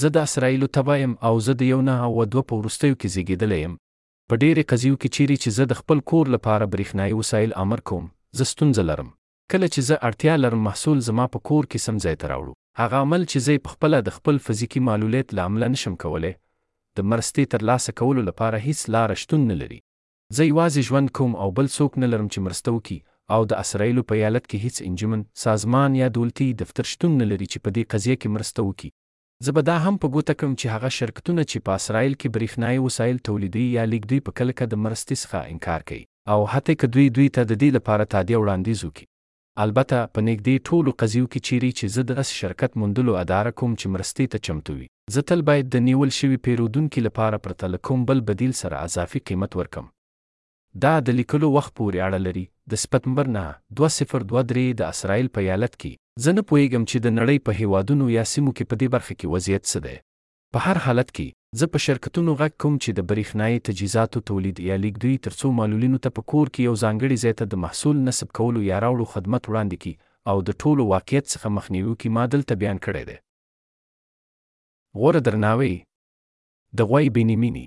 زه د اسراییلو تبع یم او زه د یو نه او دوه په وروستیو کې زېږېدلی یم. په ډېری قضیو کې چېرې چې زه د خپل کور لپاره برېښنایي وسایل امر کوم، زه ستونزه لرم. کله چې زه اړتیا لرم محصول زما په کور کې سم ځای ته راوړو، هغه عمل چې زه یې پخپله د خپل فزیکي معلولیت له امله نشم کولی، د مرستې ترلاسه کولو لپاره هیڅ لاره شتون نه لري. زه یوازې ژوند کوم او بل څوک نه لرم چې مرسته وکړي او د اسرایلو په ایالت کې هیڅ انجمن، سازمان یا دولتي دفتر شتون نه لري چې په دې قضیه کې مرسته وکړي. زه به دا هم په ګوته کړم چې هغه شرکتونه چې په اسرایل کې بریښنایې وسایل تولیدوي یا لیږ دوی په کلکه د مرستې څخه انکار کوي او حتی که دوی دوی ته د دې لپاره تادیه وړاندیز وکړي. البته په نېږدې ټولو قضيو کې چېرې چې زه داسې شرکت موندلو اداره کوم چې مرستې ته چمتو وي، زه تل بايد د نيول شوي پېرودونکي لپاره پرته له کوم بل بديل سره اضافي قيمت ورکړم. دا د ليکلو وخت پورې اړه لري، د سپتمبر نهه، دوه زر دوه درې د اسرائيل په ايالت کې. زه نه پوهېږم چې د نړۍ په هېوادونو يا سيمو کې په دې برخه کې وضعيت څه دی. په هر حالت کې، زه په شرکتونو غږ کوم چې د برېښنايې تجهیزاتو تولید یا لېږدوي تر څو معلولینو ته په کور کې او ځانګړي ځای ته د محصول نصب کولو یا راوړو خدمت وړاندې کړي او د ټولو واقعیت څخه مخنیوي وکړي ما دلته بیان کړی دی. غوره درناوی، د غویی بینی مینی.